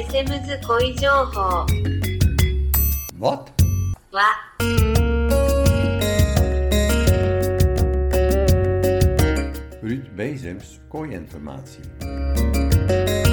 ベセムズ恋情報 Wat? は Ruud Bezems kooiinformatie.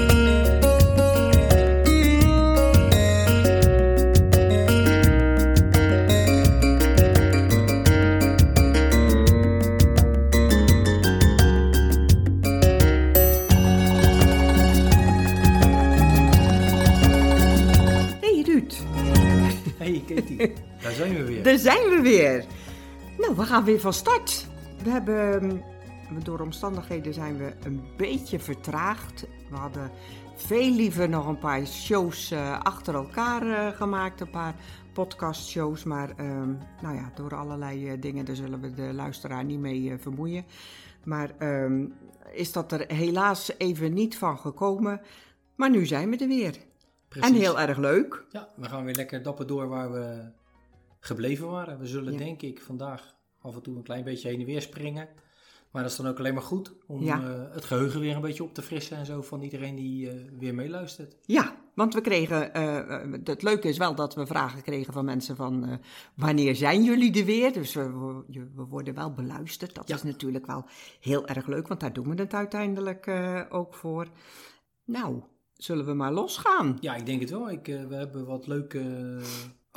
Zijn we weer. daar zijn we weer. Nou, we gaan weer van start. We hebben, mm, door omstandigheden zijn we een beetje vertraagd. We hadden veel liever nog een paar shows eh, achter elkaar eh, gemaakt, een paar podcastshows. Maar ehm, nou ja, door allerlei eh, dingen, daar zullen we de luisteraar niet mee vermoeien. Maar ehm, is dat er helaas even niet van gekomen. Maar nu zijn we er weer. Precies. En heel erg leuk. Ja, we gaan weer lekker dapper door waar we gebleven waren. We zullen Ja. denk ik vandaag af en toe een klein beetje heen en weer springen. Maar dat is dan ook alleen maar goed om Ja. eh, het geheugen weer een beetje op te frissen en zo van iedereen die eh, weer meeluistert. Ja, want we kregen, eh, het leuke is wel dat we vragen kregen van mensen van wanneer zijn jullie er weer? Dus we, we- worden wel beluisterd. Dat Ja. is natuurlijk wel heel erg leuk, want daar doen we het uiteindelijk ook voor. Nou, zullen we maar losgaan? Ja, ik denk het wel. Ik, we hebben wat leuke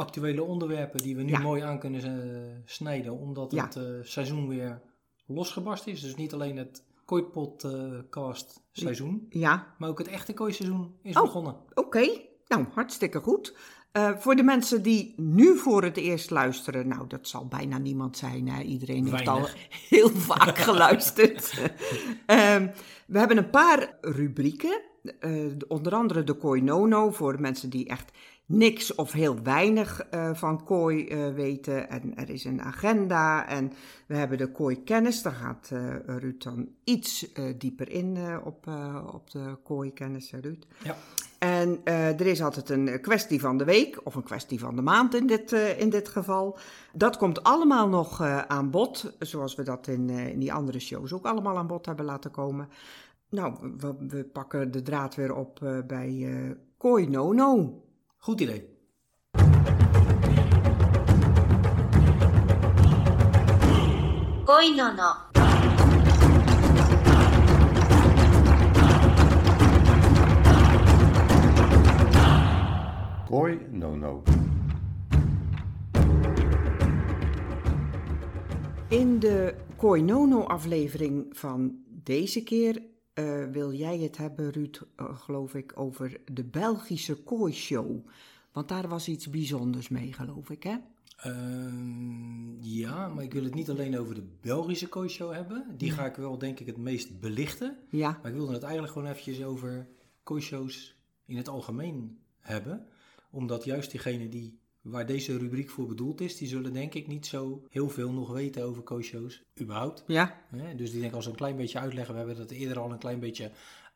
actuele onderwerpen die we nu Ja. mooi aan kunnen eh, snijden. Omdat Ja. het eh, seizoen weer losgebarst is. Dus niet alleen het kooipodcast seizoen, Ja, maar ook het echte kooiseizoen is Oh. begonnen. Oké, nou hartstikke goed. Eh, voor de mensen die nu voor het eerst luisteren, nou dat zal bijna niemand zijn. Hè? Iedereen heeft al heel vaak geluisterd. Ehm, we hebben een paar rubrieken. onder andere de Kooi Nono voor mensen die echt niks of heel weinig eh, van kooi eh, weten. En er is een agenda en we hebben de kooi kennis. Daar gaat eh, Ruud dan iets dieper in op, op de kooi kennis, hè, Ruud. Ja. En er is altijd een kwestie van de week, of een kwestie van de maand in dit, in dit geval. Dat komt allemaal nog aan bod, zoals we dat in, in die andere shows ook allemaal aan bod hebben laten komen. Nou, we, we pakken de draad weer op bij Kooi Nono. Goed idee. Koi no no. Koi no no. In de Koinono-aflevering van deze keer eh, wil jij het hebben, Ruud, eh, geloof ik, over de Belgische Kooi Show. Want daar was iets bijzonders mee, geloof ik, hè? Ehm, ja, maar ik wil het niet alleen over de Belgische kooishow hebben. Die ga ik wel denk ik het meest belichten. Ja, Maar ik wilde het eigenlijk gewoon eventjes over kooishows in het algemeen hebben. Omdat juist diegenen die, waar deze rubriek voor bedoeld is, die zullen denk ik niet zo heel veel nog weten over kooishows überhaupt. ja, Dus die denk ik als een klein beetje uitleggen. We hebben dat eerder al een klein beetje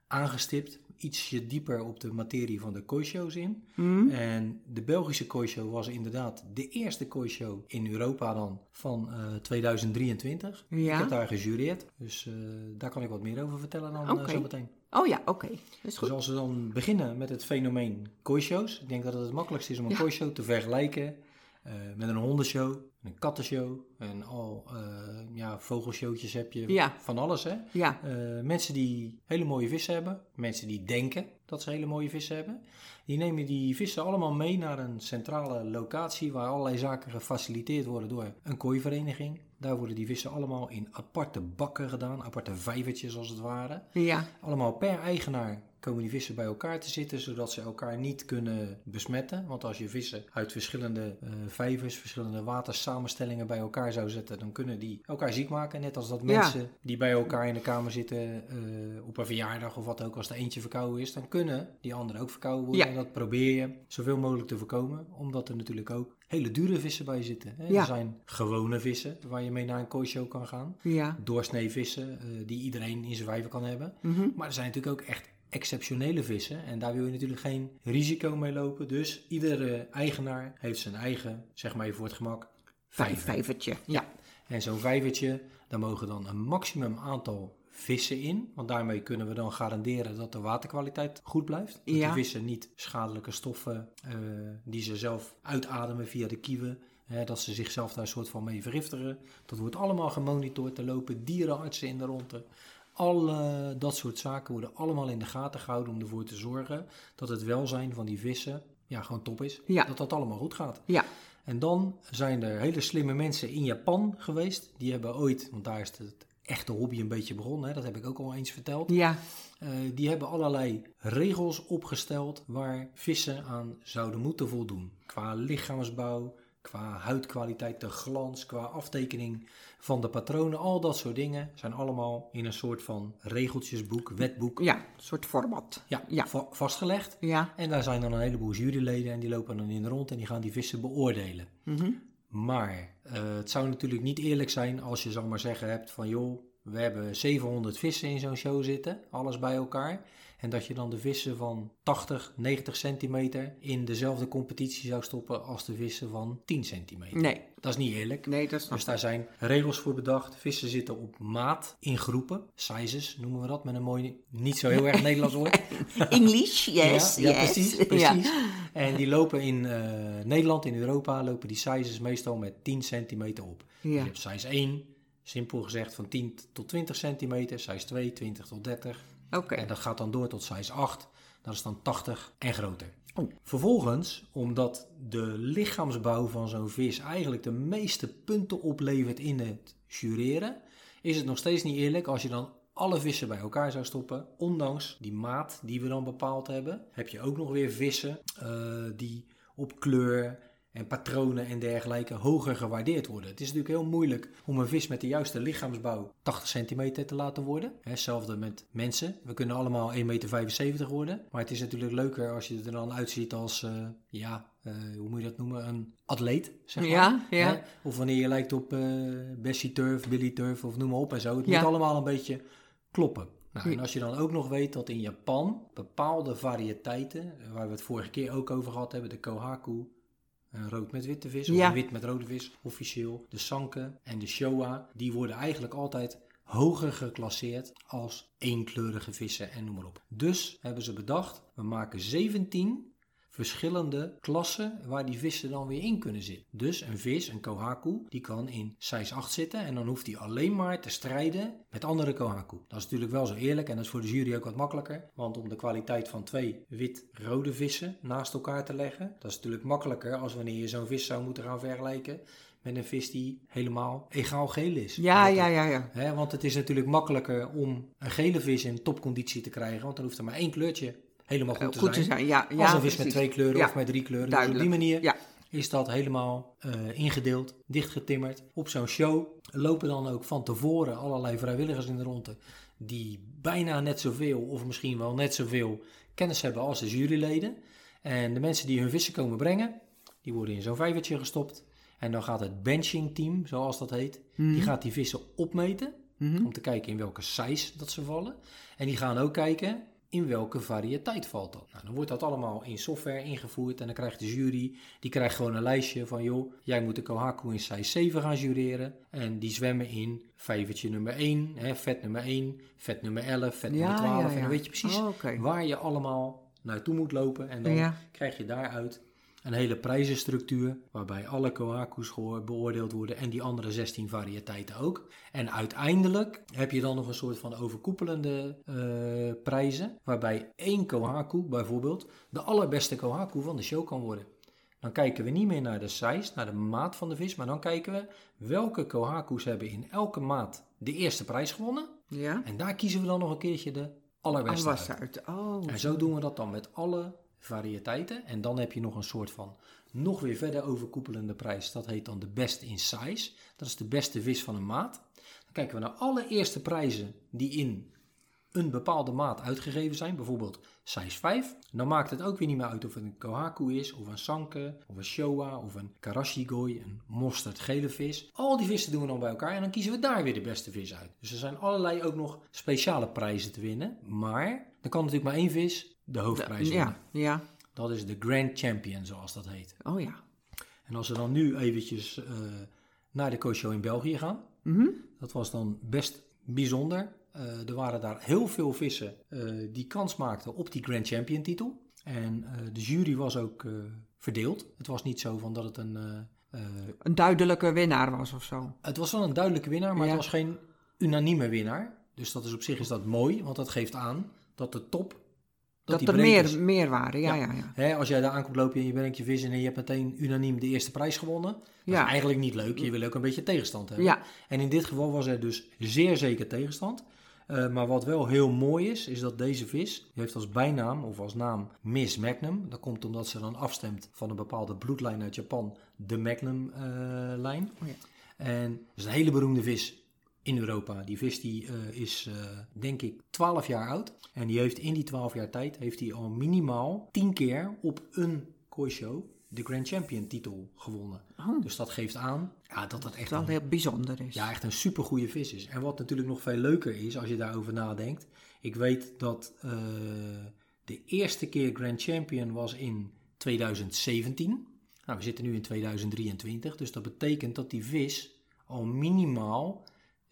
aangestipt. Ietsje dieper op de materie van de kooishows in. Hm? En de Belgische kooishow was inderdaad de eerste kooishow in Europa dan van eh, 2023. Ja. Ik heb daar gejureerd. Dus eh, daar kan ik wat meer over vertellen dan eh, zo meteen. Oh ja, oké. Dus als we dan beginnen met het fenomeen kooishows. Ik denk dat het het makkelijkste is om een Ja. kooishow te vergelijken eh, met een hondenshow, een kattenshow en al eh, ja, vogelshowtjes heb je Ja. van alles. Hè? Ja, Eh, mensen die hele mooie vissen hebben, mensen die denken dat ze hele mooie vissen hebben, die nemen die vissen allemaal mee naar een centrale locatie waar allerlei zaken gefaciliteerd worden door een kooivereniging. Daar worden die vissen allemaal in aparte bakken gedaan, aparte vijvertjes als het ware. ja, Allemaal per eigenaar komen die vissen bij elkaar te zitten, zodat ze elkaar niet kunnen besmetten. Want als je vissen uit verschillende eh, vijvers, verschillende watersamenstellingen bij elkaar zou zetten, dan kunnen die elkaar ziek maken. Net als dat Ja. mensen die bij elkaar in de kamer zitten eh, op een verjaardag of wat ook, als er eentje verkouden is, dan kunnen die anderen ook verkouden worden. Ja. En dat probeer je zoveel mogelijk te voorkomen, omdat er natuurlijk ook hele dure vissen bij zitten. Hè? Ja. Er zijn gewone vissen waar je mee naar een kooishow kan gaan. ja. Doorsnee vissen eh, die iedereen in zijn vijver kan hebben. Mhm. Maar er zijn natuurlijk ook echt exceptionele vissen. En daar wil je natuurlijk geen risico mee lopen. Dus iedere eigenaar heeft zijn eigen, zeg maar even voor het gemak, Vijf, vijver. vijvertje. Ja. En zo'n vijvertje, daar mogen dan een maximum aantal vissen in. Want daarmee kunnen we dan garanderen dat de waterkwaliteit goed blijft. Dat Ja. die vissen niet schadelijke stoffen eh, die ze zelf uitademen via de kieven. Hè, dat ze zichzelf daar een soort van mee vergiftigen. Dat wordt allemaal gemonitord. Er lopen dierenartsen in de ronde. Alle dat soort zaken worden allemaal in de gaten gehouden om ervoor te zorgen dat het welzijn van die vissen ja, gewoon top is. Ja. Dat dat allemaal goed gaat. Ja. En dan zijn er hele slimme mensen in Japan geweest. Die hebben ooit, want daar is het echte hobby een beetje begonnen. Hè, dat heb ik ook al eens verteld. Ja. Eh, die hebben allerlei regels opgesteld waar vissen aan zouden moeten voldoen. Qua lichaamsbouw, qua huidkwaliteit, de glans, qua aftekening van de patronen. Al dat soort dingen zijn allemaal in een soort van regeltjesboek, wetboek, Ja, een soort format. ja, Ja. va- vastgelegd. Ja. En daar zijn dan een heleboel juryleden en die lopen dan in rond en die gaan die vissen beoordelen. Mhm. Maar eh, het zou natuurlijk niet eerlijk zijn als je zal maar zeggen hebt van joh, we hebben 700 vissen in zo'n show zitten, alles bij elkaar. En dat je dan de vissen van 80, 90 centimeter in dezelfde competitie zou stoppen als de vissen van 10 centimeter. Nee. Dat is niet eerlijk. Nee, dat snap Dus daar zijn regels voor bedacht. Vissen zitten op maat in groepen. Sizes noemen we dat met een mooi, niet zo heel erg Nederlands woord. English, yes, ja, ja, yes. precies. Ja. precies. En die lopen in eh, Nederland, in Europa, lopen die sizes meestal met 10 centimeter op. Ja. Je hebt size 1, simpel gezegd van 10 tot 20 centimeter. Size 2, 20 tot 30. Oké. En dat gaat dan door tot size 8. Dat is dan 80 en groter. Oh. Vervolgens, omdat de lichaamsbouw van zo'n vis eigenlijk de meeste punten oplevert in het jureren, is het nog steeds niet eerlijk als je dan alle vissen bij elkaar zou stoppen. Ondanks die maat die we dan bepaald hebben, heb je ook nog weer vissen eh, die op kleur en patronen en dergelijke hoger gewaardeerd worden. Het is natuurlijk heel moeilijk om een vis met de juiste lichaamsbouw 80 centimeter te laten worden. Hetzelfde met mensen. We kunnen allemaal 1,75 meter worden. Maar het is natuurlijk leuker als je er dan uitziet als, eh, ja, eh, hoe moet je dat noemen? Een atleet, zeg maar. Ja, ja. Hè? Of wanneer je lijkt op eh Bessie Turf, Billy Turf of noem maar op en zo. Het Ja. moet allemaal een beetje kloppen. Nou, en als je dan ook nog weet dat in Japan bepaalde variëteiten, waar we het vorige keer ook over gehad hebben, de Kohaku, rood met witte vis, of Ja. wit met rode vis, officieel, de Sanke en de Showa, die worden eigenlijk altijd hoger geclasseerd als eenkleurige vissen en noem maar op. Dus hebben ze bedacht, we maken 17 verschillende klassen waar die vissen dan weer in kunnen zitten. Dus een vis, een kohaku, die kan in size 8 zitten en dan hoeft hij alleen maar te strijden met andere kohaku. Dat is natuurlijk wel zo eerlijk en dat is voor de jury ook wat makkelijker, want om de kwaliteit van twee wit-rode vissen naast elkaar te leggen, dat is natuurlijk makkelijker als wanneer je zo'n vis zou moeten gaan vergelijken met een vis die helemaal egaal geel is. Ja, ja, ja, ja. Hè, want het is natuurlijk makkelijker om een gele vis in topconditie te krijgen, want dan hoeft er maar één kleurtje helemaal goed te Goed te zijn. zijn, ja. ja vis met twee kleuren Ja, of met drie kleuren. Dus op die manier Ja. is dat helemaal eh, ingedeeld, dichtgetimmerd. Op zo'n show lopen dan ook van tevoren allerlei vrijwilligers in de ronde die bijna net zoveel of misschien wel net zoveel kennis hebben als de juryleden. En de mensen die hun vissen komen brengen, die worden in zo'n vijvertje gestopt. En dan gaat het benching team, zoals dat heet, die gaat die vissen opmeten om te kijken in welke size dat ze vallen. En die gaan ook kijken in welke variëteit valt dat. Nou, dan wordt dat allemaal in software ingevoerd en dan krijgt de jury, die krijgt gewoon een lijstje van joh, jij moet de Kohaku in size 7 gaan jureren. En die zwemmen in vijvertje nummer 1, hè, vet nummer 1, vet nummer 11, vet nummer Ja, 12. ja, En dan weet je precies Oh, waar je allemaal naartoe moet lopen. En dan krijg je daaruit een hele prijzenstructuur waarbij alle Kohaku's beoordeeld worden en die andere 16 variëteiten ook. En uiteindelijk heb je dan nog een soort van overkoepelende eh, prijzen waarbij één Kohaku bijvoorbeeld de allerbeste Kohaku van de show kan worden. Dan kijken we niet meer naar de size, naar de maat van de vis, maar dan kijken we welke Kohaku's hebben in elke maat de eerste prijs gewonnen. Ja. En daar kiezen we dan nog een keertje de allerbeste uit. uit. Oh. En zo doen we dat dan met alle variëteiten. En dan heb je nog een soort van nog weer verder overkoepelende prijs. Dat heet dan de best in size. Dat is de beste vis van een maat. Dan kijken we naar alle eerste prijzen die in een bepaalde maat uitgegeven zijn. Bijvoorbeeld size 5. Dan maakt het ook weer niet meer uit of het een kohaku is, of een sanke, of een showa, of een karashigoi, een mosterdgele vis. Al die vissen doen we dan bij elkaar en dan kiezen we daar weer de beste vis uit. Dus er zijn allerlei ook nog speciale prijzen te winnen. Maar er kan natuurlijk maar één vis de hoofdprijs. Ja, ja. Dat is de Grand Champion, zoals dat heet. Oh ja. En als we dan nu eventjes eh, naar de Coach Show in België gaan. Mhm. Dat was dan best bijzonder. Eh, er waren daar heel veel vissen eh, die kans maakten op die Grand Champion titel. En de jury was ook verdeeld. Het was niet zo van dat het een... Een duidelijke winnaar was of zo. het was wel een duidelijke winnaar, maar Ja. het was geen unanieme winnaar. Dus dat is op zich is dat mooi, want dat geeft aan dat de top... Dat, er meer, is. meer waren, ja, Ja. ja. Hè, als jij daar aankomt lopen en je brengt je vis in en je hebt meteen unaniem de eerste prijs gewonnen. Dat Ja. is eigenlijk niet leuk. Je wil ook een beetje tegenstand hebben. Ja, En in dit geval was er dus zeer zeker tegenstand. Eh, maar wat wel heel mooi is, is dat deze vis, die heeft als bijnaam of als naam Miss Magnum. Dat komt omdat ze dan afstemt van een bepaalde bloedlijn uit Japan, de Magnum-lijn. Oh ja. En dat is een hele beroemde vis in Europa. Die vis die, eh, is, eh, denk ik, 12 jaar oud. En die heeft in die 12 jaar tijd, heeft hij al minimaal 10 keer op een kooishow de Grand Champion titel gewonnen. Oh. Dus dat geeft aan ja, dat echt dat een wel heel bijzonder is. ja, echt een supergoeie vis is. En wat natuurlijk nog veel leuker is als je daarover nadenkt. Ik weet dat eh, de eerste keer Grand Champion was in 2017. Nou, we zitten nu in 2023. Dus dat betekent dat die vis al minimaal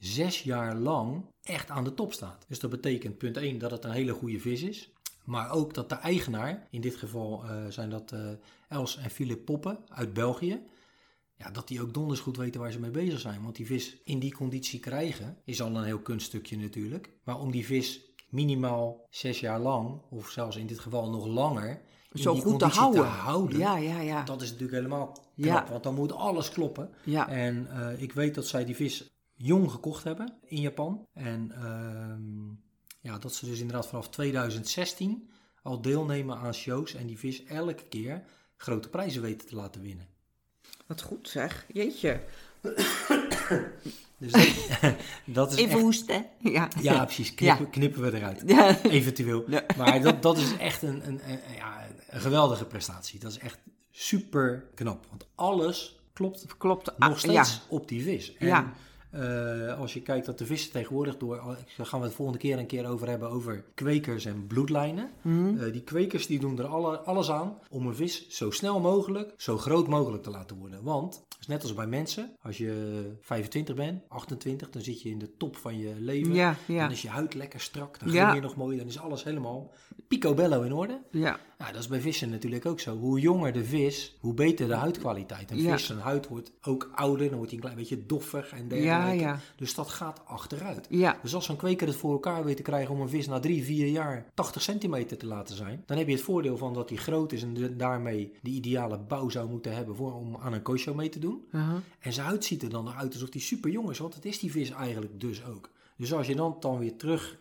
zes jaar lang echt aan de top staat. Dus dat betekent punt 1 dat het een hele goede vis is. Maar ook dat de eigenaar, in dit geval eh, zijn dat eh, Els en Philip Poppen uit België. Ja, dat die ook donders goed weten waar ze mee bezig zijn. Want die vis in die conditie krijgen is al een heel kunststukje natuurlijk. Maar om die vis minimaal zes jaar lang, of zelfs in dit geval nog langer, in Zo die goed te houden. houden, Ja, ja, ja. dat is natuurlijk helemaal knap. Ja. Want dan moet alles kloppen. ja. En eh, ik weet dat zij die vis jong gekocht hebben in Japan. En ehm, ja, dat ze dus inderdaad vanaf 2016 al deelnemen aan shows en die vis elke keer grote prijzen weten te laten winnen. Wat goed zeg. Jeetje. Dus dat, dat is Even echt, hoesten. Ja. Ja, precies. Knippen, knippen we eruit. Ja. Eventueel. Ja. Maar dat, dat is echt een, een, een- ja, een geweldige prestatie. Dat is echt super knap. Want alles klopt Klopt. nog Ah, steeds Ja. op die vis. En Ja. Eh, als je kijkt dat de vissen tegenwoordig door, daar gaan we het volgende keer een keer over hebben, over kwekers en bloedlijnen. Mhm. Eh, die kwekers die doen er alle, alles aan om een vis zo snel mogelijk, zo groot mogelijk te laten worden. Want, is net als bij mensen, als je 25 bent, 28, dan zit je in de top van je leven. Ja, ja. Dan is je huid lekker strak, dan Ja. je nog mooi, dan is alles helemaal picobello in orde. Ja. Ja, dat is bij vissen natuurlijk ook zo. Hoe jonger de vis, hoe beter de huidkwaliteit. Een Ja. vis, zijn huid wordt ook ouder, dan wordt hij een klein beetje doffig en dergelijke. ja. Dus dat gaat achteruit. Ja. Dus als zo'n kweker het voor elkaar weet te krijgen om een vis na drie, vier jaar 80 centimeter te laten zijn, dan heb je het voordeel van dat hij groot is en de- daarmee de ideale bouw zou moeten hebben voor, om aan een kooshow mee te doen. Uh-huh. En zijn huid ziet er dan uit alsof hij super jong is, want dat is die vis eigenlijk dus ook. Dus als je dan, dan weer terug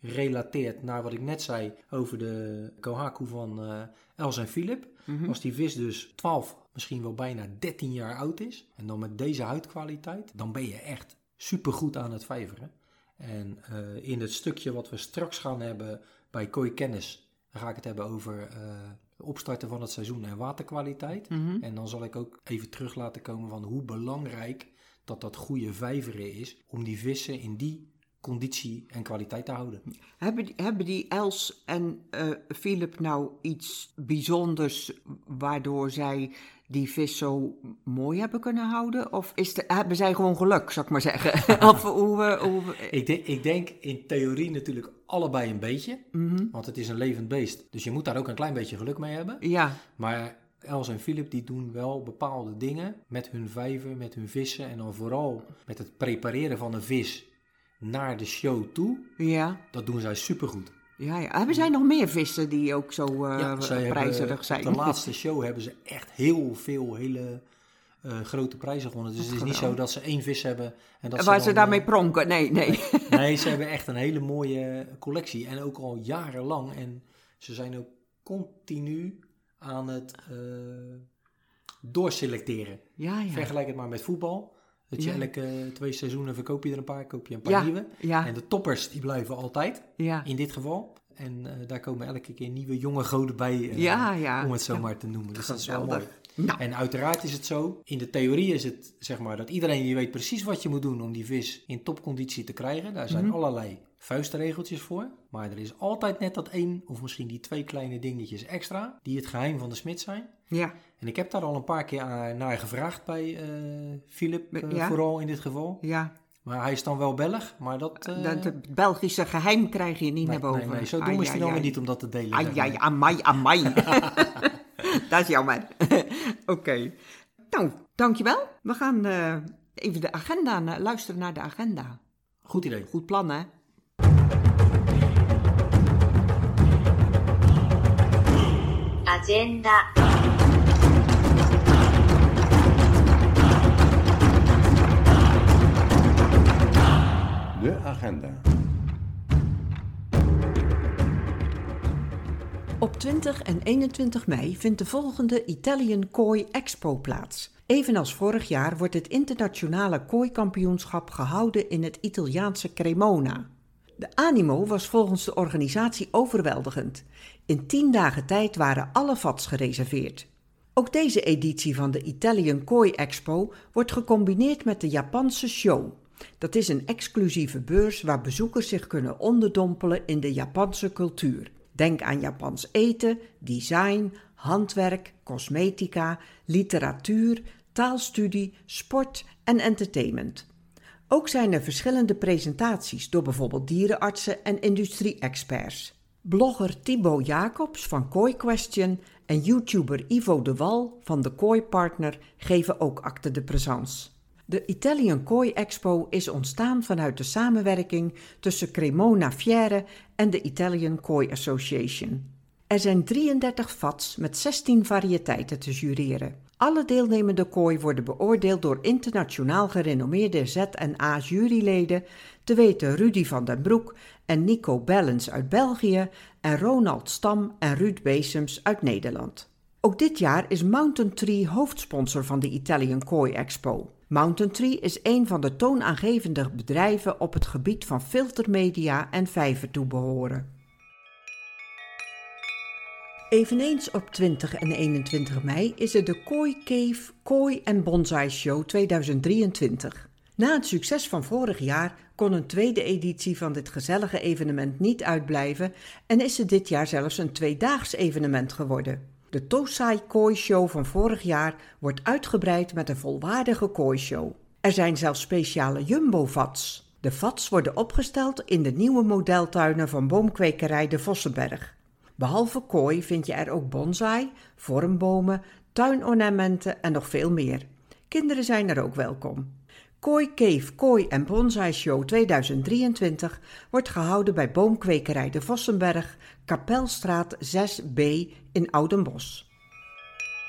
relateert naar wat ik net zei over de Kohaku van eh, Els en Philip. Mhm. Als die vis dus 12, misschien wel bijna 13 jaar oud is, en dan met deze huidkwaliteit, dan ben je echt supergoed aan het vijveren. En eh, in het stukje wat we straks gaan hebben bij Kooi Kennis, ga ik het hebben over eh, opstarten van het seizoen en waterkwaliteit. Mhm. En dan zal ik ook even terug laten komen van hoe belangrijk dat dat goede vijveren is om die vissen in die conditie en kwaliteit te houden. Hebben, die- hebben die Els en eh Philip nou iets bijzonders waardoor zij die vis zo mooi hebben kunnen houden? Of is de, hebben zij gewoon geluk, zou ik maar zeggen? of hoe, hoe, Ik, denk- ik denk in theorie natuurlijk allebei een beetje, Mhm. want het is een levend beest. Dus je moet daar ook een klein beetje geluk mee hebben. Ja, Maar Els en Philip die doen wel bepaalde dingen met hun vijver, met hun vissen en dan vooral met het prepareren van een vis naar de show toe. ja, Dat doen zij supergoed. ja, ja. Hebben zij nog meer vissen die ook zo zij hebben- prijzerig zijn? De laatste show hebben ze echt heel veel hele eh, grote prijzen gewonnen. Dus het is niet zo dat ze één vis hebben en dat Waar ze ze daarmee eh, pronken? Nee, nee. Nee, ze hebben echt een hele mooie collectie. En ook al jarenlang. En ze zijn ook continu aan het doorselecteren. Ja, ja. Vergelijk het maar met voetbal. Dat je Ja. elke twee seizoenen verkoop je er een paar, koop je een paar Ja, nieuwe. ja. En de toppers die blijven altijd, in dit geval. En eh, daar komen elke keer nieuwe jonge goden bij, eh, om het zo maar te noemen. Dus dat is wel mooi. Nou, En uiteraard is het zo, in de theorie is het zeg maar dat iedereen je weet precies wat je moet doen om die vis in topconditie te krijgen. Daar zijn Mhm. allerlei vuistregeltjes voor. Maar er is altijd net dat één of misschien die twee kleine dingetjes extra die het geheim van de smid zijn. ja. En ik heb daar al een paar keer naar gevraagd bij eh Philip, eh, Ja. vooral in dit geval. Ja, Maar hij is dan wel Belg, maar dat... Dat het Belgische geheim krijg je niet nee, naar boven. Nee, nee, zo dom Ai, is hij ai, dan weer ai. niet om dat te delen. Ai, ai, amai, amai. dat is jammer. Oké. Nou, dankjewel. We gaan even de agenda, luisteren naar de agenda. Goed idee. Goed plan, hè? Agenda, 'De agenda. Op 20 en 21 mei vindt de volgende Italian Koi Expo plaats. Evenals vorig jaar wordt het internationale kooikampioenschap gehouden in het Italiaanse Cremona. De animo was volgens de organisatie overweldigend. In 10 dagen tijd waren alle vats gereserveerd. Ook deze editie van de Italian Koi Expo wordt gecombineerd met de Japanse show. Dat is een exclusieve beurs waar bezoekers zich kunnen onderdompelen in de Japanse cultuur. Denk aan Japans eten, design, handwerk, cosmetica, literatuur, taalstudie, sport en entertainment. Ook zijn er verschillende presentaties door bijvoorbeeld dierenartsen en industrie-experts. Blogger Thibaut Jacobs van Koi Question en YouTuber Ivo de Wal van de Koi Partner geven ook acte de présence. De Italian Koi Expo is ontstaan vanuit de samenwerking tussen Cremona Fiere en de Italian Koi Association. Er zijn 33 vats met 16 variëteiten te jureren. Alle deelnemende kooi worden beoordeeld door internationaal gerenommeerde Z&A juryleden, te weten Rudy van den Broek en Nico Bellens uit België en Ronald Stam en Ruud Besems uit Nederland. Ook dit jaar is Mountain Tree hoofdsponsor van de Italian Koi Expo. Mountain Tree is een van de toonaangevende bedrijven op het gebied van filtermedia en vijvertoebehoren. Eveneens op 20 en 21 mei is er de Koi Cave Koi en Bonsai Show 2023. Na het succes van vorig jaar kon een tweede editie van dit gezellige evenement niet uitblijven en is het dit jaar zelfs een tweedaags evenement geworden. De Tosai Koi Show van vorig jaar wordt uitgebreid met een volwaardige Koi Show. Er zijn zelfs speciale jumbo-vats. De vats worden opgesteld in de nieuwe modeltuinen van boomkwekerij De Vossenberg. Behalve kooi vind je er ook bonsai, vormbomen, tuinornamenten en nog veel meer. Kinderen zijn er ook welkom. Kooi Cave Kooi en Bonsai Show 2023 wordt gehouden bij boomkwekerij De Vossenberg, Kapelstraat 6B in Oudenbosch.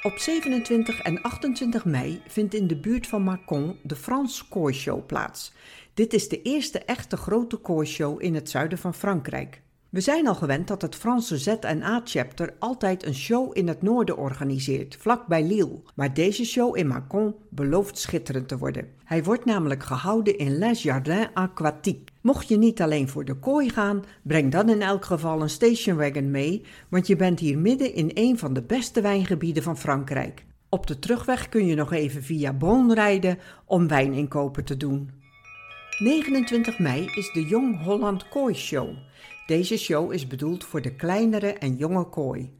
Op 27 en 28 mei vindt in de buurt van Mâcon de France Kooi Show plaats. Dit is de eerste echte grote kooishow in het zuiden van Frankrijk. We zijn al gewend dat het Franse Z&A-chapter altijd een show in het noorden organiseert, vlak bij Lille. Maar deze show in Mâcon belooft schitterend te worden. Hij wordt namelijk gehouden in Les Jardins Aquatiques. Mocht je niet alleen voor de kooi gaan, breng dan in elk geval een stationwagon mee, want je bent hier midden in een van de beste wijngebieden van Frankrijk. Op de terugweg kun je nog even via Bonn rijden om wijninkopen te doen. 29 mei is de Jong Holland Kooi Show. Deze show is bedoeld voor de kleinere en jonge kooi.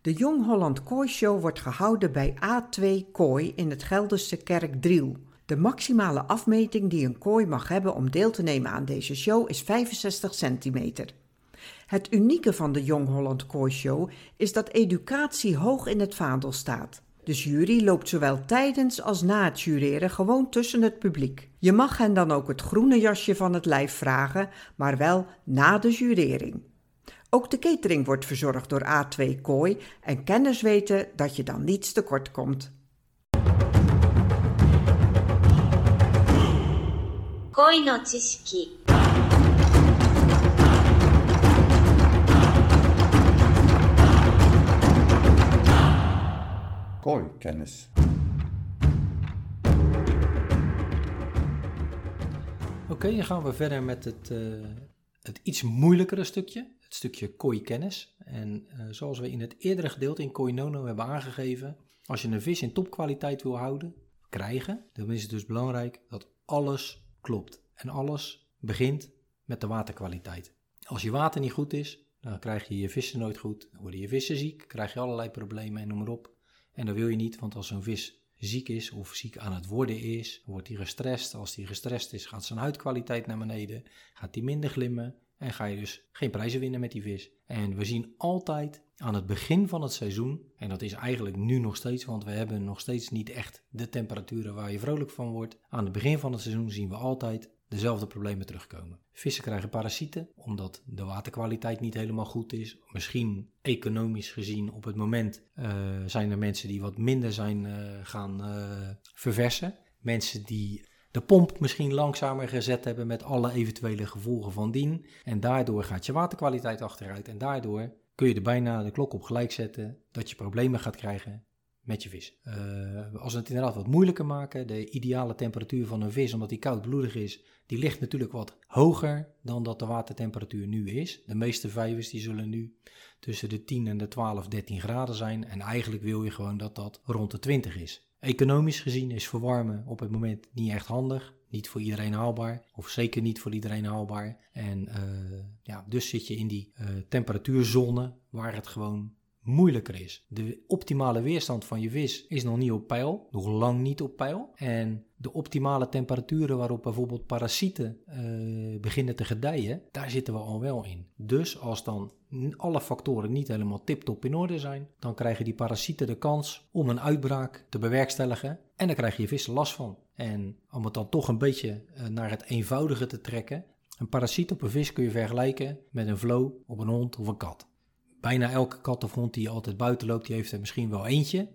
De Jong Holland Kooi Show wordt gehouden bij A2 Kooi in het Gelderse Kerkdriel. De maximale afmeting die een kooi mag hebben om deel te nemen aan deze show is 65 centimeter. Het unieke van de Jong Holland Kooi Show is dat educatie hoog in het vaandel staat. De jury loopt zowel tijdens als na het jureren gewoon tussen het publiek. Je mag hen dan ook het groene jasje van het lijf vragen, maar wel na de jurering. Ook de catering wordt verzorgd door A2 Kooi en kenners weten dat je dan niets tekort komt. 恋の Kooikennis. Oké, dan gaan we verder met het, eh, het iets moeilijkere stukje. Het stukje kooikennis. En eh, zoals we in het eerdere gedeelte in Koinono hebben aangegeven, als je een vis in topkwaliteit wil houden, krijgen, dan is het dus belangrijk dat alles klopt. En alles begint met de waterkwaliteit. Als je water niet goed is, dan krijg je je vissen nooit goed. Dan worden je vissen ziek, krijg je allerlei problemen en noem maar op. En dat wil je niet, want als zo'n vis ziek is of ziek aan het worden is, wordt hij gestrest. Als hij gestrest is, gaat zijn huidkwaliteit naar beneden, gaat hij minder glimmen en ga je dus geen prijzen winnen met die vis. En we zien altijd aan het begin van het seizoen, en dat is eigenlijk nu nog steeds, want we hebben nog steeds niet echt de temperaturen waar je vrolijk van wordt. Aan het begin van het seizoen zien we altijd dezelfde problemen terugkomen. Vissen krijgen parasieten omdat de waterkwaliteit niet helemaal goed is. Misschien economisch gezien op het moment uh, zijn er mensen die wat minder zijn uh, gaan uh, verversen. Mensen die de pomp misschien langzamer gezet hebben met alle eventuele gevolgen van dien. En daardoor gaat je waterkwaliteit achteruit en daardoor kun je er bijna de klok op gelijk zetten dat je problemen gaat krijgen met je vis. Uh, als we het inderdaad wat moeilijker maken, de ideale temperatuur van een vis, omdat die koudbloedig is, die ligt natuurlijk wat hoger dan dat de watertemperatuur nu is. De meeste vijvers die zullen nu tussen de 10 en de 12, 13 graden zijn. En eigenlijk wil je gewoon dat dat rond de 20 is. Economisch gezien is verwarmen op het moment niet echt handig. Niet voor iedereen haalbaar, of zeker niet voor iedereen haalbaar. En uh, ja, dus zit je in die uh, temperatuurzone waar het gewoon moeilijker is. De optimale weerstand van je vis is nog niet op peil, nog lang niet op peil. En de optimale temperaturen waarop bijvoorbeeld parasieten uh, beginnen te gedijen, daar zitten we al wel in. Dus als dan alle factoren niet helemaal tip-top in orde zijn, dan krijgen die parasieten de kans om een uitbraak te bewerkstelligen en dan krijg je vissen last van. En om het dan toch een beetje uh, naar het eenvoudige te trekken, een parasiet op een vis kun je vergelijken met een vlo op een hond of een kat bijna elke kat of hond die altijd buiten loopt, die heeft er misschien wel eentje.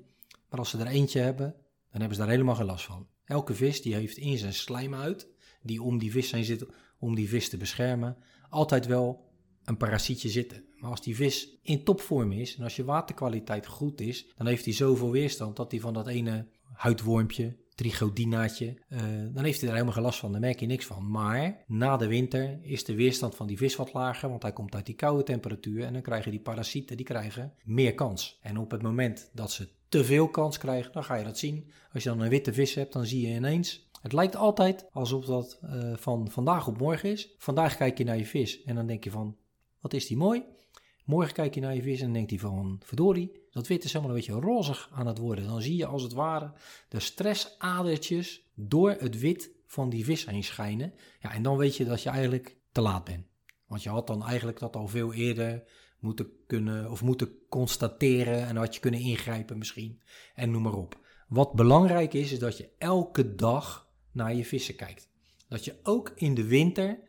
Maar als ze er eentje hebben, dan hebben ze daar helemaal geen last van. Elke vis die heeft in zijn slijmhuid, die om die vis zijn zit, om die vis te beschermen, altijd wel een parasietje zitten. Maar als die vis in topvorm is en als je waterkwaliteit goed is, dan heeft hij zoveel weerstand dat hij van dat ene huidwormpje trichodinaatje, uh, dan heeft hij er helemaal geen last van, daar merk je niks van. Maar na de winter is de weerstand van die vis wat lager, want hij komt uit die koude temperatuur en dan krijgen die parasieten die krijgen meer kans. En op het moment dat ze te veel kans krijgen, dan ga je dat zien. Als je dan een witte vis hebt, dan zie je ineens het lijkt altijd alsof dat uh, van vandaag op morgen is. Vandaag kijk je naar je vis en dan denk je van, wat is die mooi? Morgen kijk je naar je vis en denkt hij van, verdorie, dat wit is helemaal een beetje rozig aan het worden. Dan zie je als het ware de stressadertjes door het wit van die vis heen schijnen. Ja, en dan weet je dat je eigenlijk te laat bent. Want je had dan eigenlijk dat al veel eerder moeten kunnen of moeten constateren en had je kunnen ingrijpen misschien en noem maar op. Wat belangrijk is, is dat je elke dag naar je vissen kijkt. Dat je ook in de winter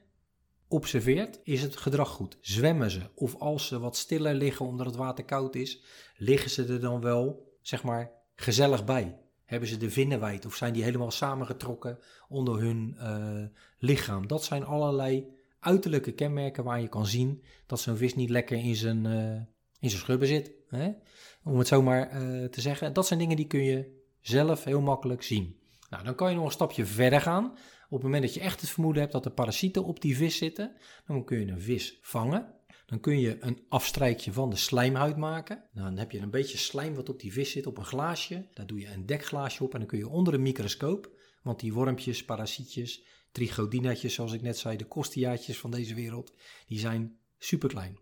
observeert, is het gedrag goed. Zwemmen ze of als ze wat stiller liggen omdat het water koud is, liggen ze er dan wel, zeg maar, gezellig bij? Hebben ze de vinnen wijd of zijn die helemaal samengetrokken onder hun uh, lichaam? Dat zijn allerlei uiterlijke kenmerken waar je kan zien dat zo'n vis niet lekker in zijn, uh, in zijn schubben zit. Hè? Om het zo maar uh, te zeggen. Dat zijn dingen die kun je zelf heel makkelijk zien. Nou, dan kan je nog een stapje verder gaan. Op het moment dat je echt het vermoeden hebt dat er parasieten op die vis zitten, dan kun je een vis vangen. Dan kun je een afstrijkje van de slijmhuid maken. Dan heb je een beetje slijm wat op die vis zit op een glaasje. Daar doe je een dekglaasje op en dan kun je onder een microscoop, want die wormpjes, parasietjes, trigodinaatjes, zoals ik net zei, de kostiaatjes van deze wereld, die zijn superklein.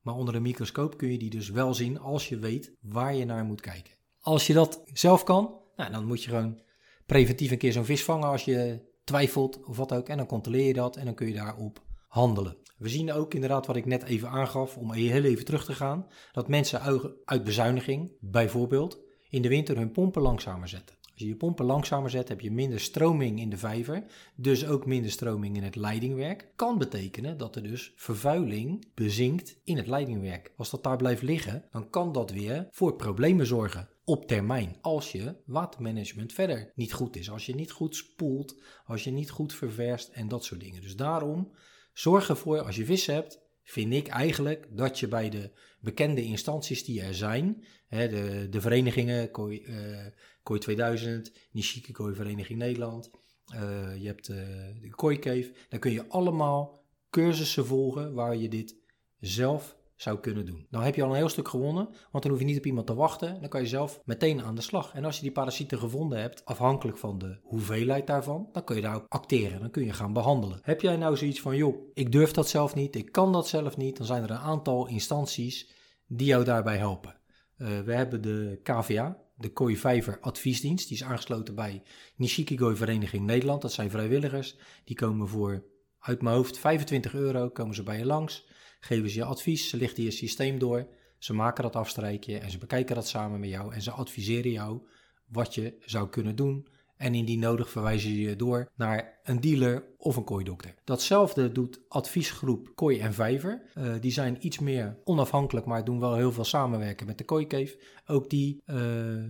Maar onder een microscoop kun je die dus wel zien als je weet waar je naar moet kijken. Als je dat zelf kan, nou, dan moet je gewoon preventief een keer zo'n vis vangen als je twijfelt of wat ook. En dan controleer je dat en dan kun je daarop handelen. We zien ook inderdaad wat ik net even aangaf, om heel even terug te gaan, dat mensen uit bezuiniging, bijvoorbeeld, in de winter hun pompen langzamer zetten. Als je je pompen langzamer zet, heb je minder stroming in de vijver, dus ook minder stroming in het leidingwerk. Kan betekenen dat er dus vervuiling bezinkt in het leidingwerk. Als dat daar blijft liggen, dan kan dat weer voor problemen zorgen op termijn. Als je watermanagement verder niet goed is. Als je niet goed spoelt, als je niet goed ververst en dat soort dingen. Dus daarom zorg ervoor, als je vis hebt, vind ik eigenlijk dat je bij de bekende instanties die er zijn, hè, de, de verenigingen, Kooi, uh, Kooi 2000, Nishiki Kooi Vereniging Nederland, uh, je hebt uh, de Kooi Cave, dan kun je allemaal cursussen volgen waar je dit zelf zou kunnen doen. Dan heb je al een heel stuk gewonnen, want dan hoef je niet op iemand te wachten. Dan kan je zelf meteen aan de slag. En als je die parasieten gevonden hebt, afhankelijk van de hoeveelheid daarvan, dan kun je daar ook acteren. Dan kun je gaan behandelen. Heb jij nou zoiets van, joh, ik durf dat zelf niet, ik kan dat zelf niet, dan zijn er een aantal instanties die jou daarbij helpen. Uh, we hebben de KVA, de Kooivijver Adviesdienst. Die is aangesloten bij Nishiki Vereniging Nederland. Dat zijn vrijwilligers. Die komen voor, uit mijn hoofd, 25 euro komen ze bij je langs. Geven ze je advies, ze lichten je systeem door. Ze maken dat afstrijkje en ze bekijken dat samen met jou. En ze adviseren jou wat je zou kunnen doen en indien nodig verwijzen ze je door naar een dealer of een kooidokter. Datzelfde doet adviesgroep Kooi en Vijver. Uh, die zijn iets meer onafhankelijk, maar doen wel heel veel samenwerken met de kooikeef. Ook die uh,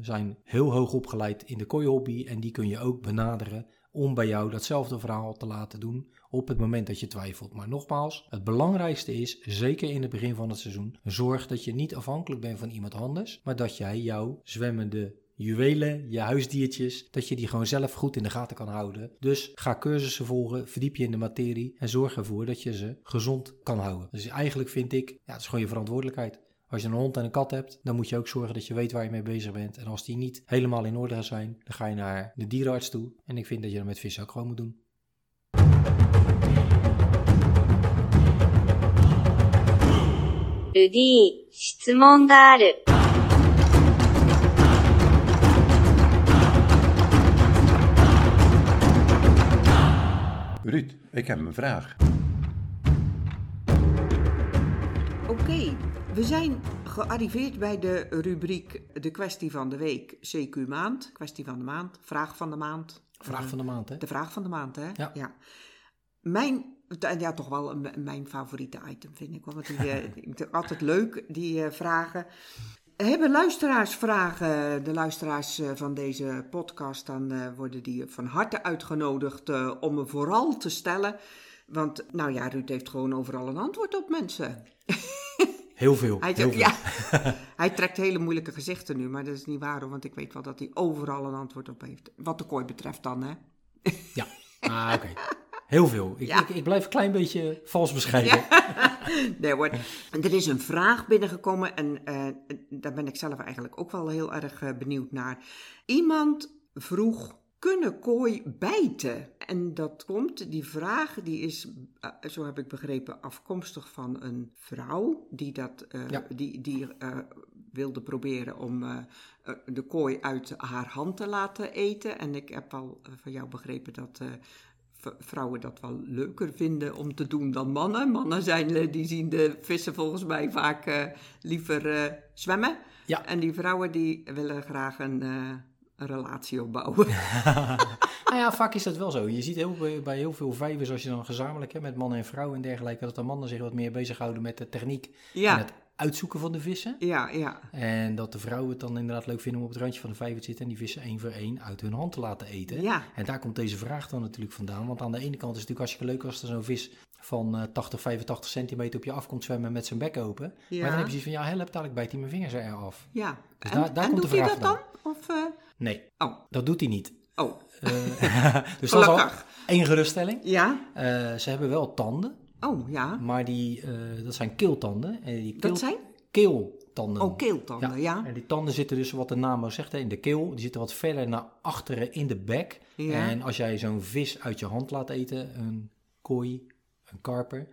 zijn heel hoog opgeleid in de kooihobby en die kun je ook benaderen om bij jou datzelfde verhaal te laten doen op het moment dat je twijfelt. Maar nogmaals, het belangrijkste is, zeker in het begin van het seizoen, zorg dat je niet afhankelijk bent van iemand anders, maar dat jij jouw zwemmende juwelen, je huisdiertjes, dat je die gewoon zelf goed in de gaten kan houden. Dus ga cursussen volgen, verdiep je in de materie en zorg ervoor dat je ze gezond kan houden. Dus eigenlijk vind ik, ja, het is gewoon je verantwoordelijkheid. Als je een hond en een kat hebt, dan moet je ook zorgen dat je weet waar je mee bezig bent. En als die niet helemaal in orde zijn, dan ga je naar de dierenarts toe. En ik vind dat je dat met vissen ook gewoon moet doen. Rudy, 質問がある。Ruud, ik heb een vraag. Oké, we zijn gearriveerd bij de rubriek De kwestie van de week, CQ maand. Kwestie van de maand, vraag van de maand. Vraag van de maand, hè? De vraag van de maand, hè? Ja. Mijn, ja, toch wel een- mijn favoriete item, vind ik. wel, Want die, eh, het altijd leuk, die eh, vragen. Hebben luisteraars vragen, de luisteraars eh, van deze podcast, dan worden die van harte uitgenodigd om me vooral te stellen. Want, nou ja, Ruud heeft gewoon overal een antwoord op mensen. Heel veel. Hij, heel veel. ja, hij trekt hele moeilijke gezichten nu, maar dat is niet waar want ik weet wel dat hij overal een antwoord op heeft. Wat de kooi betreft dan, hè? Ja, ah, oké. Heel veel. Ik, Ja. ik, ik blijf een klein beetje vals bescheiden. Nee hoor. Er is een vraag binnengekomen en eh, daar ben ik zelf eigenlijk ook wel heel erg eh, benieuwd naar. Iemand vroeg, kunnen kooi bijten? En dat komt, die vraag, die is, eh, zo heb ik begrepen, afkomstig van een vrouw die dat, Ja. die, die wilde proberen om de kooi uit haar hand te laten eten. En ik heb al van jou begrepen dat... vrouwen dat wel leuker vinden om te doen dan mannen. Mannen zijn, eh, die zien de vissen volgens mij vaak eh, liever eh, zwemmen. Ja. En die vrouwen die willen graag een, een relatie opbouwen. Nou ja, vaak is dat wel zo. Je ziet heel, bij- heel veel vijvers, als je dan gezamenlijk hebt met mannen en vrouwen en dergelijke, dat de mannen zich wat meer bezighouden met de techniek en ja, het uitzoeken van de vissen. ja, ja. En dat de vrouwen het dan inderdaad leuk vinden om op het randje van de vijver te zitten en die vissen één voor één uit hun hand te laten eten. Ja. En daar komt deze vraag dan natuurlijk vandaan. Want aan de ene kant is het natuurlijk hartstikke leuk als er zo'n vis van eh, 80, 85 centimeter op je afkomt zwemmen met zijn bek open. Ja. Maar dan heb je zoiets van, ja, help, dadelijk bijt hij mijn vingers er af. ja. Dus en daar- daar en komt doet de hij vraag dat dan? Of, eh, Nee, oh, dat doet hij niet. oh, Eh, dus dat is al één geruststelling. Ja, Eh, ze hebben wel tanden, oh ja. maar die, eh, dat zijn keeltanden. En die keel- Dat zijn? Keeltanden. Oh, keeltanden, ja. En die tanden zitten dus, wat de naam al zegt, hè, in de keel. Die zitten wat verder naar achteren in de bek. Ja. En als jij zo'n vis uit je hand laat eten, een kooi, een karper,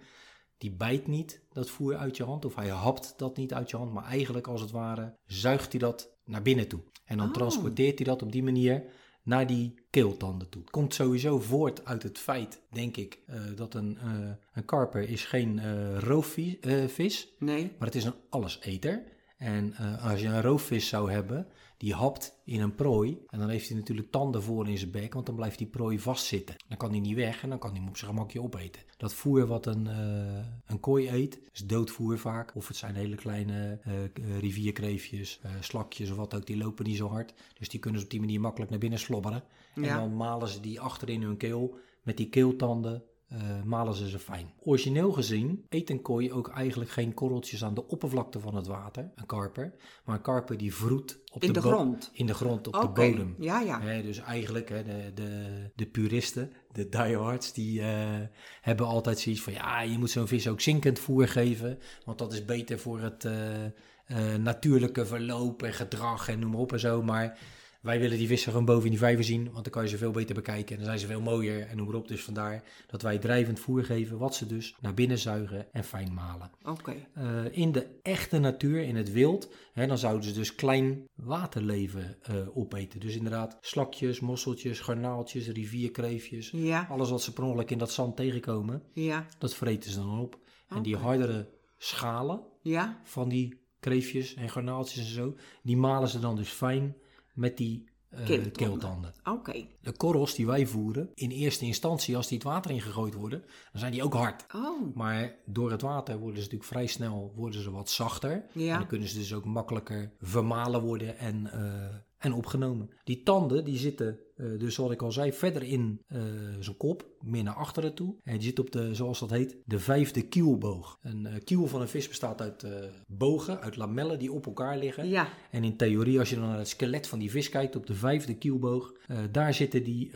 die bijt niet dat voer uit je hand. Of hij hapt dat niet uit je hand. Maar eigenlijk, als het ware, zuigt hij dat naar binnen toe. En dan Oh. transporteert hij dat op die manier naar die keeltanden toe. Het komt sowieso voort uit het feit, denk ik, eh, dat een, eh, een karper is geen eh roofvis vis Nee. maar het is een alleseter. En als je een roofvis zou hebben, die hapt in een prooi. En dan heeft hij natuurlijk tanden voor in zijn bek, want dan blijft die prooi vastzitten. Dan kan hij niet weg en dan kan hij hem op zijn gemakje opeten. Dat voer wat een, eh, een kooi eet, is doodvoer vaak. Of het zijn hele kleine eh, rivierkreefjes, eh, slakjes of wat ook. Die lopen niet zo hard. Dus die kunnen ze op die manier makkelijk naar binnen slobberen. En dan malen ze die achter in hun keel. Met die keeltanden eh, malen ze ze fijn. Origineel gezien eet een kooi ook eigenlijk geen korreltjes aan de oppervlakte van het water, een karper. Maar een karper die vroet op In de grond? In de grond, op de bodem. ja, ja. Dus eigenlijk de, de, de puristen, de diehards, die eh, hebben altijd zoiets van... ja, je moet zo'n vis ook zinkend voer geven, want dat is beter voor het eh, natuurlijke verloop en gedrag en noem maar op en zo. Maar wij willen die vissen gewoon boven in die vijver zien, want dan kan je ze veel beter bekijken en dan zijn ze veel mooier en noem maar op. Dus vandaar dat wij drijvend voer geven, wat ze dus naar binnen zuigen en fijn malen. Oké. Eh, in de echte natuur, in het wild, hè, dan zouden ze dus klein waterleven eh, opeten. Dus inderdaad slakjes, mosseltjes, garnaaltjes, rivierkreefjes. Ja, Alles wat ze per ongeluk in dat zand tegenkomen, ja, dat vreten ze dan op. En die hardere schalen ja. van die kreefjes en garnaaltjes en zo, die malen ze dan dus fijn met die eh, Keeltanden. keeltanden. Oké. De korrels die wij voeren, in eerste instantie als die het water ingegooid worden, dan zijn die ook hard. Oh, Maar door het water worden ze natuurlijk vrij snel worden ze wat zachter. Ja. En dan kunnen ze dus ook makkelijker vermalen worden en, eh, en opgenomen. Die tanden die zitten, eh, dus zoals ik al zei, verder in eh, zijn kop, meer naar achteren toe. En die zit op de, zoals dat heet, de vijfde kielboog. Een eh, kiel van een vis bestaat uit bogen, uit lamellen die op elkaar liggen. ja. En in theorie, als je dan naar het skelet van die vis kijkt op de vijfde kielboog, daar zitten die,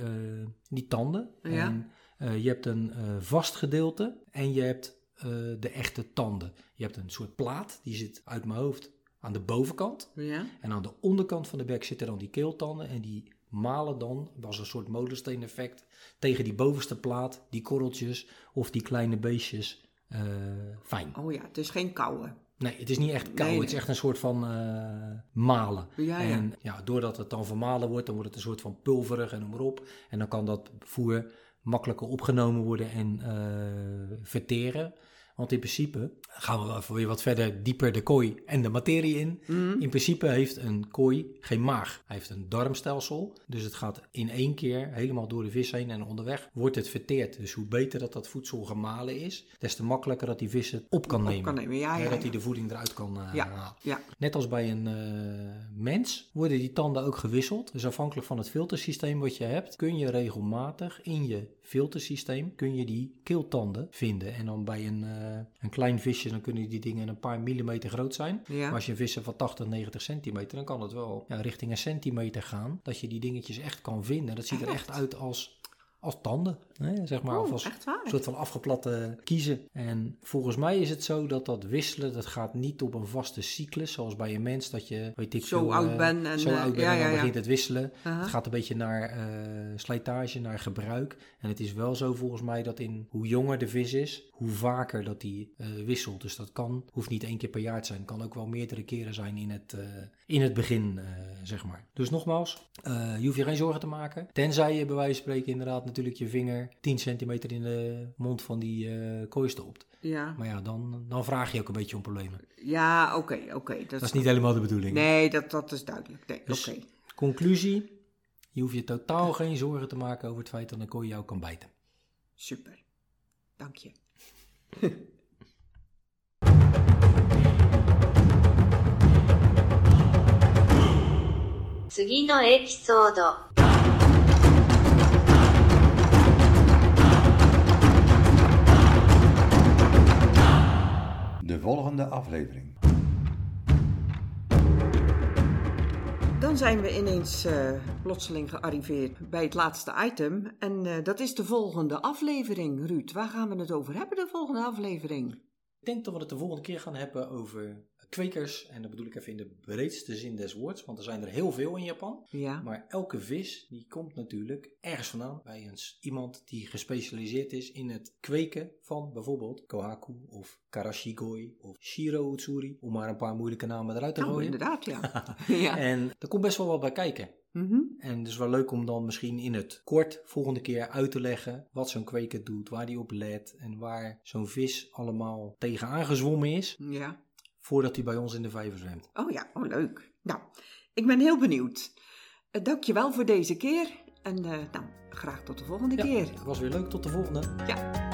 die tanden. Ja. En je hebt een vast gedeelte en je hebt de echte tanden. Je hebt een soort plaat, die zit uit mijn hoofd aan de bovenkant. Ja. En aan de onderkant van de bek zitten dan die keeltanden en die malen dan, als een soort molensteen effect, tegen die bovenste plaat, die korreltjes of die kleine beestjes eh, fijn. Oh ja, het is geen kouwen. Nee, het is niet echt kou. Nee, Het is echt een soort van eh, malen. Ja, ja. En ja, doordat het dan vermalen wordt, dan wordt het een soort van pulverig en noem maar op. En dan kan dat voer makkelijker opgenomen worden en eh, verteren. Want in principe gaan we weer wat verder dieper de kooi en de materie in. Mhm. In principe heeft een kooi geen maag. Hij heeft een darmstelsel. Dus het gaat in één keer helemaal door de vis heen en onderweg wordt het verteerd. Dus hoe beter dat dat voedsel gemalen is, des te makkelijker dat die vis het op kan Op nemen. kan nemen, ja, Hè, ja, dat hij de voeding eruit kan eh, Ja. halen. Net als bij een eh, mens worden die tanden ook gewisseld. Dus afhankelijk van het filtersysteem wat je hebt, kun je regelmatig in je filtersysteem kun je die keeltanden vinden. En dan bij een, eh, een klein visje, dan kunnen die dingen een paar millimeter groot zijn. Ja. Maar als je een vis hebt van 80, 90 centimeter, dan kan het wel ja, richting een centimeter gaan. Dat je die dingetjes echt kan vinden. Dat ziet er echt uit als, als tanden, hè, zeg maar. of Oh, als echt waar? een soort van afgeplatte kiezen. En volgens mij is het zo dat dat wisselen, dat gaat niet op een vaste cyclus. Zoals bij een mens, dat je, weet ik Zo veel, oud eh, bent en, zo eh, oud bent ja, en dan ja, ja. begint het wisselen. Aha. Het gaat een beetje naar eh, slijtage, naar gebruik. En het is wel zo volgens mij dat in hoe jonger de vis is, hoe vaker dat die wisselt. Dus dat kan, hoeft niet één keer per jaar te zijn. kan ook wel meerdere keren zijn in het, in het begin, zeg maar. Dus nogmaals, je hoeft je geen zorgen te maken. Tenzij je bij wijze van spreken inderdaad natuurlijk je vinger 10 centimeter in de mond van die eh kooi stopt. Ja, Maar ja, dan, dan vraag je ook een beetje om problemen. ja oké, oké. Dat is niet helemaal de bedoeling. Nee, dat, dat is duidelijk. Nee, Dus- oké. Conclusie, je hoeft je totaal geen zorgen te maken over het feit dat een kooi jou kan bijten. Super. Dank je. 次の volgende aflevering. Dan zijn we ineens eh, plotseling gearriveerd bij het laatste item. En eh, dat is de volgende aflevering. Ruud, waar gaan we het over hebben, de volgende aflevering? Ik denk dat we het de volgende keer gaan hebben over kwekers. En dat bedoel ik even in de breedste zin des woords, want er zijn er heel veel in Japan. Ja, Maar elke vis die komt natuurlijk ergens vandaan bij een, iemand die gespecialiseerd is in het kweken van bijvoorbeeld kohaku of karashigoi of shiro utsuri. Om maar een paar moeilijke namen eruit te oh, gooien. inderdaad, ja. ja. En er komt best wel wat bij kijken. Mhm. En dus wel leuk om dan misschien in het kort volgende keer uit te leggen wat zo'n kweker doet, waar die op let en waar zo'n vis allemaal tegenaan gezwommen is ja. Voordat hij bij ons in de vijver zwemt. Oh ja, oh leuk. Nou, ik ben heel benieuwd. Uh, Dank je wel voor deze keer. En eh, nou, graag tot de volgende Ja, keer. het was weer leuk. Tot de volgende. Ja.